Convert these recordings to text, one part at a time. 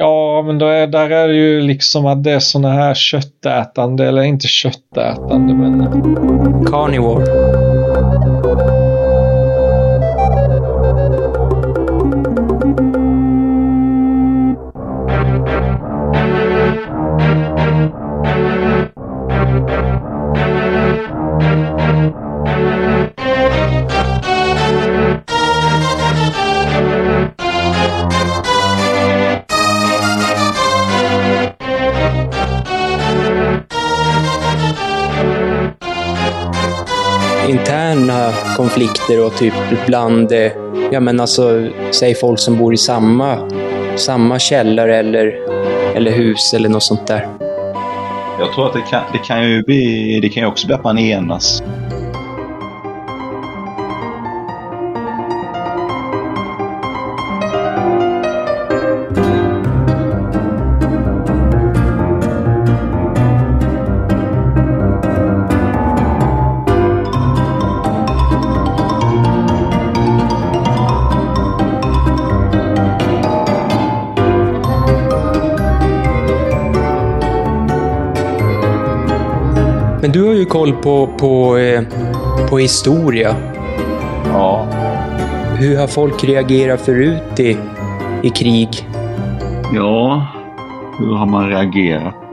Ja, men då är, där är det ju liksom att det är såna här köttätande, eller inte köttätande, men... Carnivore. Konflikter och typ bland, eh, ja men alltså, säg folk som bor i samma, samma källare eller, eller hus eller något sånt där. Jag tror att det kan, det kan ju bli, det kan ju också bli att man enas. Men du har ju koll på, på, eh, på historia. Ja. Hur har folk reagerat förut i, i krig? Ja, hur har man reagerat?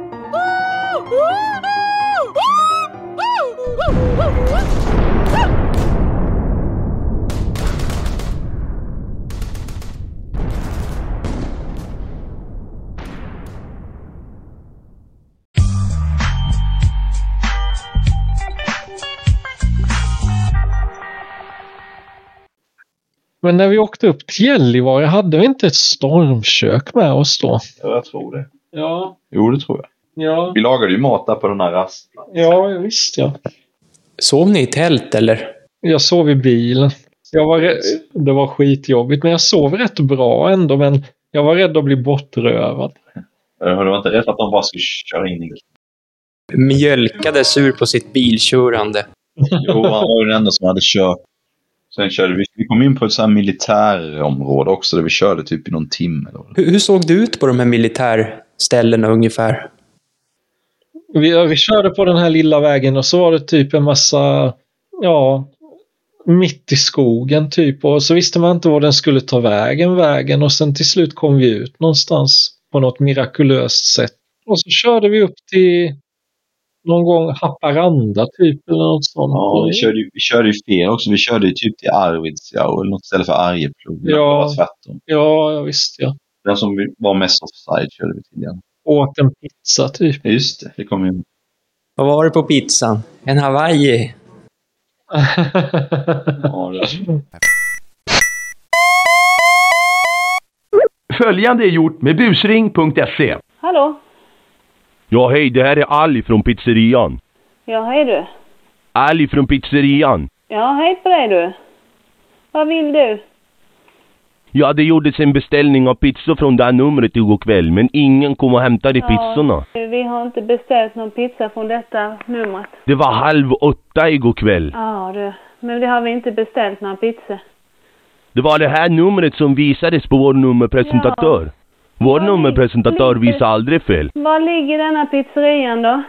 Men när vi åkte upp till Gällivare, hade vi inte ett stormkök med oss då? Ja, jag tror det. Ja. Jo, det tror jag. Ja. Vi lagade ju mat där på den här rastplatsen. Ja, visst ja. Sov ni i tält eller? Jag sov i bilen. Jag var rädd, det var skitjobbigt, men jag sov rätt bra ändå. Men jag var rädd att bli bortrövad. Har du inte rätt att de bara skulle köra in i... Mjölkade sur på sitt bilkörande. Jo, han var ju den enda som hade kört. Sen körde vi, vi kom in på ett sånt här militärområde också där vi körde typ i någon timme. Hur, hur såg det ut på de här militärställena ungefär? Vi, vi körde på den här lilla vägen och så var det typ en massa, ja, mitt i skogen typ. Och så visste man inte var den skulle ta vägen, vägen. Och sen till slut kom vi ut någonstans på något mirakulöst sätt. Och så körde vi upp till någon gång Haparanda typ eller något sånt. Ja, vi körde, ju- vi körde ju fel också. Vi körde ju typ till Arvidsjaur eller något ställe för Arjeplog. Ja. Tvärtom. Ja, ja, visst ja. Den som var mest offside körde vi till igen. Åt en pizza typ. Ja, Just det, det kom ju... Vad var det på pizzan? En Hawaii? Ja, det... Följande är gjort med busring.se. Hallå? Ja, hej, det här är Ali från pizzerian. Ja, hej du. Ali från pizzerian. Ja, hej på dig du. Vad vill du? Ja, det gjordes en beställning av pizza från det här numret igår kväll, men ingen kom och hämtade pizzorna. Ja, vi har inte beställt någon pizza från detta numret. Det var halv åtta igår kväll. Ja du, men det har vi inte beställt några pizza. Det var det här numret som visades på vår nummerpresentatör. Vår nummerpresentatör visar aldrig fel. Var ligger denna pizzerian då?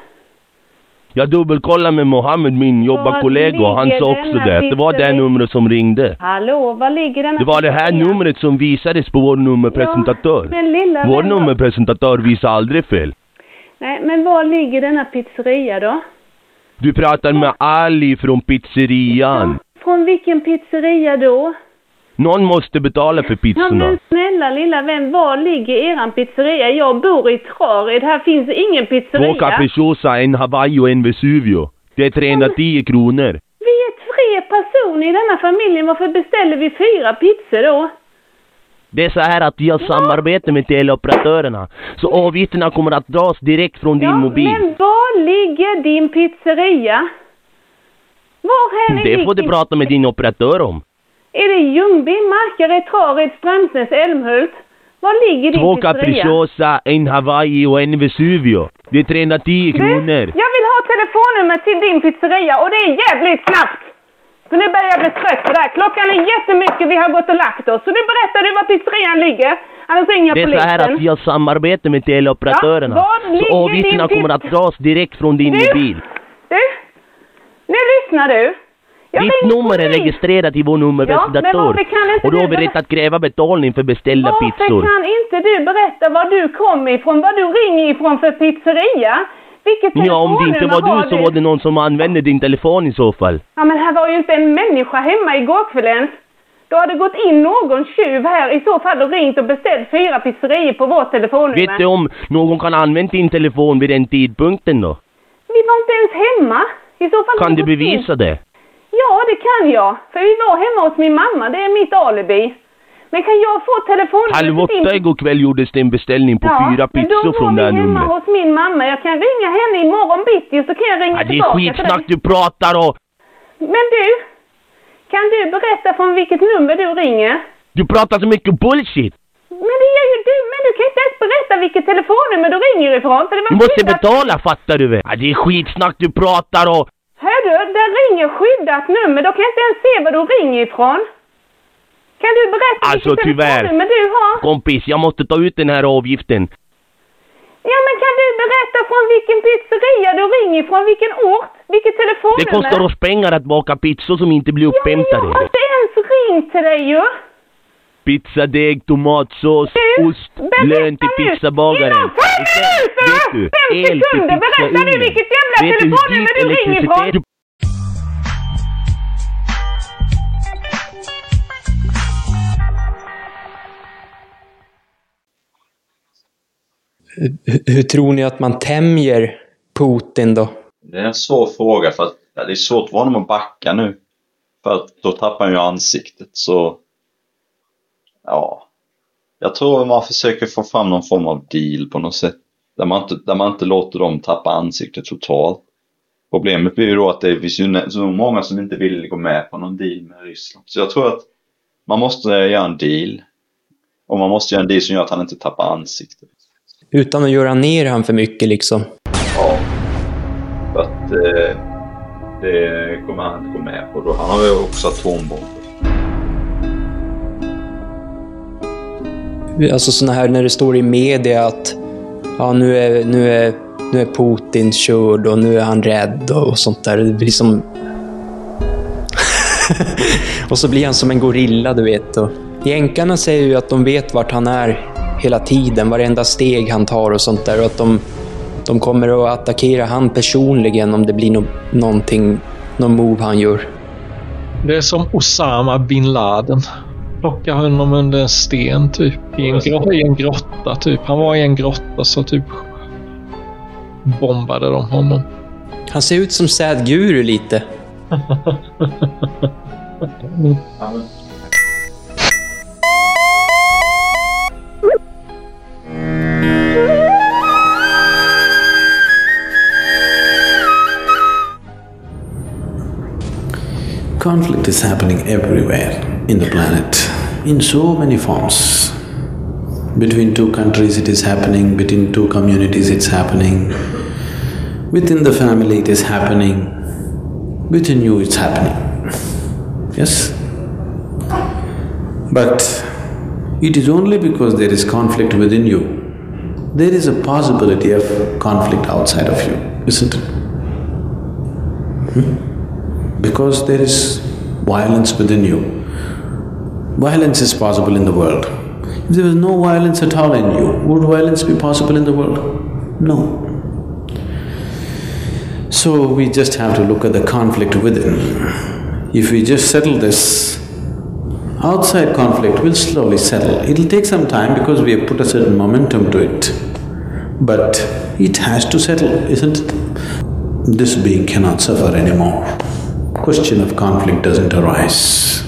Jag dubbelkollade med Mohammed, min jobbarkollega, och han sa också det. Det var det numret som ringde. Hallå, var ligger denna Det var det här numret som visades på vår nummerpresentatör. Men lilla Vår vän, nummerpresentatör visar aldrig fel. Nej, men var ligger denna pizzeria då? Du pratar med Ali från pizzerian. Från vilken pizzeria då? Någon måste betala för Ja, pizzorna. men snälla lilla vän, var ligger eran pizzeria? Jag bor i Trared, här finns ingen Två pizzeria. capricciosa, en Hawaii och en Vesuvio. Det är 310 kronor. Vi är tre personer i denna familjen, varför beställer vi fyra pizzor då? Det är så här att vi har samarbete med teleoperatörerna. Så avgifterna kommer att dras direkt från din mobil. men var ligger din pizzeria? Var här Det får du prata med din operatör om. Är det Ljungby, Markaryd, Trared, Strömsnäs, Älmhult? Var ligger din Två pizzeria? capricciosa, en Hawaii och en Vesuvio. Det är 310 Du, kronor. jag vill ha telefonnummer till din pizzeria och det är jävligt snabbt! För nu börjar jag bli trött på det här. Klockan är jättemycket, vi har gått och lagt oss. Så nu berättar du var pizzerian ligger. Annars ringer jag Det är så polisen. här att vi har samarbete med teleoperatörerna. Ja, så avgifterna kommer att dras direkt från din Du! mobil. Du! Nu lyssnar du. Jag Ditt nummer är registrerat i vår Ja, varför kan inte och då har vi rätt att kräva betalning för beställda Varför pizzor. kan inte du berätta var du kom ifrån, var du ringer ifrån för pizzeria? Vilket Ja, om det inte var du så var det någon som använde din telefon i så fall. Ja, men här var ju inte en människa hemma igår kväll ens. Då hade gått in någon tjuv här i så fall och ringt och beställt fyra pizzerior på vårt telefonnummer. Vet du om någon kan använt din telefon vid den tidpunkten då? Vi var inte ens hemma. I så fall Kan du gått in. bevisa det? Ja, det kan jag. För vi var hemma hos min mamma. Det är mitt alibi. Men kan jag få telefonnumret Halv åtta igår kväll gjordes det en beställning på fyra men pizzor från det här då var vi hemma numret. hos min mamma. Jag kan ringa henne imorgon bitti och så kan jag ringa Ja, det är tillbaka skitsnack du pratar och... Men du, kan du berätta från vilket nummer du ringer? Du pratar så mycket bullshit! Men det gör ju du, men du kan inte ens berätta vilket telefonnummer du ringer ifrån. För det var Du måste betala fattar du väl? Ja, det är skitsnack du pratar och... Ringer skyddat nummer. Då kan jag inte ens se var du ringer ifrån. Kan du berätta Alltså, vilket tyvärr. telefonnummer du har? Kompis, jag måste ta ut den här avgiften. Ja, men kan du berätta från vilken pizzeria du ringer ifrån? Vilken ort? Vilket Det telefonnummer? kostar oss pengar att baka pizzor som inte blir Ja, men jag upphämtade. har inte ens ringt till dig ju. Pizzadeg, tomatsås, Du, ost, lön till pizzabagaren. Inom fem minuter! Fem sekunder! Berätta nu vilket jävla telefonnummer du ringer ifrån? Hur, hur tror ni att man tämjer Putin då? Det är en svår fråga för att ja, det är svårt för honom att backa nu. För att då tappar han ju ansiktet så... Ja. Jag tror man försöker få fram någon form av deal på något sätt. Där man inte, där man inte låter dem tappa ansiktet totalt. Problemet blir ju då att det finns ju så många som inte vill gå med på någon deal med Ryssland. Så jag tror att man måste göra en deal. Och man måste göra en deal som gör att han inte tappar ansiktet. Utan att göra ner han för mycket liksom. Ja. För att eh, det kommer han inte gå med på då. Han har ju också atombomber. Alltså såna här när det står i media att ja, nu, är, nu, är, nu är Putin körd och nu är han rädd och sånt där. Det blir som... och så blir han som en gorilla, du vet. Och jänkarna säger ju att de vet vart han är hela tiden, varenda steg han tar och sånt där. Och att de, de kommer att attackera han personligen om det blir no någonting, någon move han gör. Det är som Osama bin Laden. Plocka honom under en sten typ. I en, grott, I en grotta typ. Han var i en grotta så typ bombade de honom. Han ser ut som Sad Guru lite. Conflict is happening everywhere in the planet, in so many forms. Between two countries, it is happening, between two communities, it's happening. Within the family, it is happening. Within you, it's happening. Yes? But it is only because there is conflict within you, there is a possibility of conflict outside of you, isn't it? Hmm? Because there is violence within you. Violence is possible in the world. If there was no violence at all in you, would violence be possible in the world? No. So we just have to look at the conflict within. If we just settle this, outside conflict will slowly settle. It'll take some time because we have put a certain momentum to it. But it has to settle, isn't it? This being cannot suffer anymore question of conflict doesn't arise.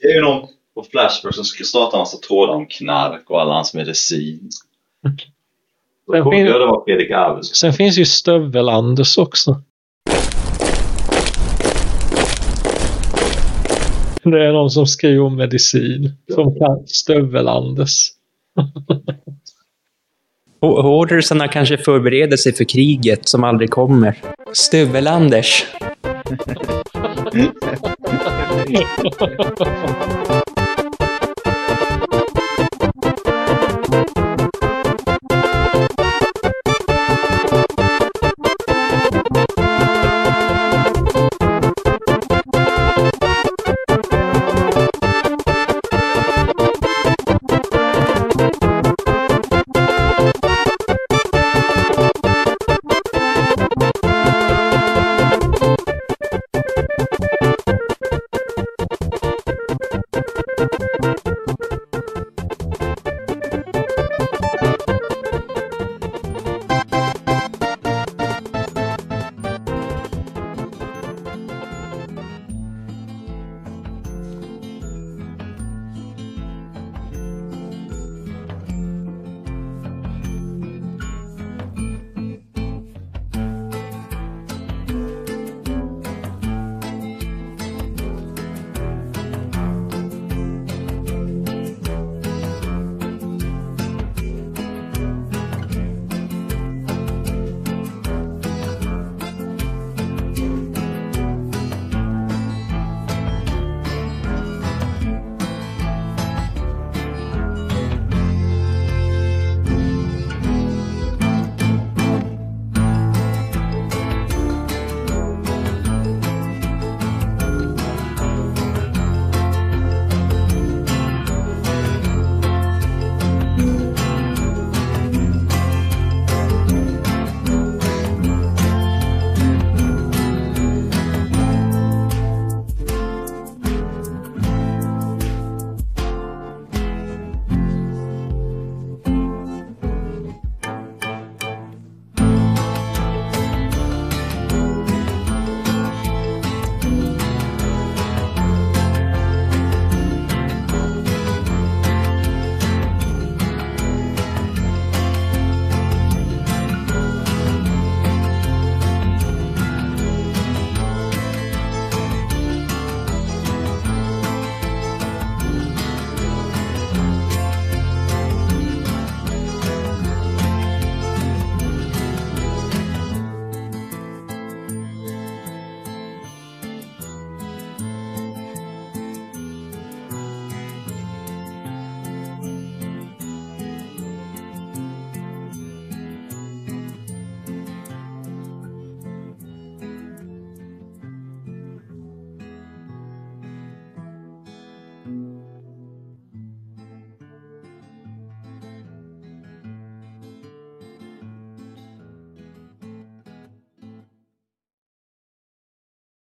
Det är ju någon på Flashback som ska starta en massa trådar om knark och alla hans medicin. Sen, fin- det var Fredrik Arvidsson. sen finns ju Stövel-Anders också. Det är någon som skriver om medicin. Som kan Stövel-Anders. Ho- Hordersarna kanske förbereder sig för kriget som aldrig kommer. Stuvel-Anders.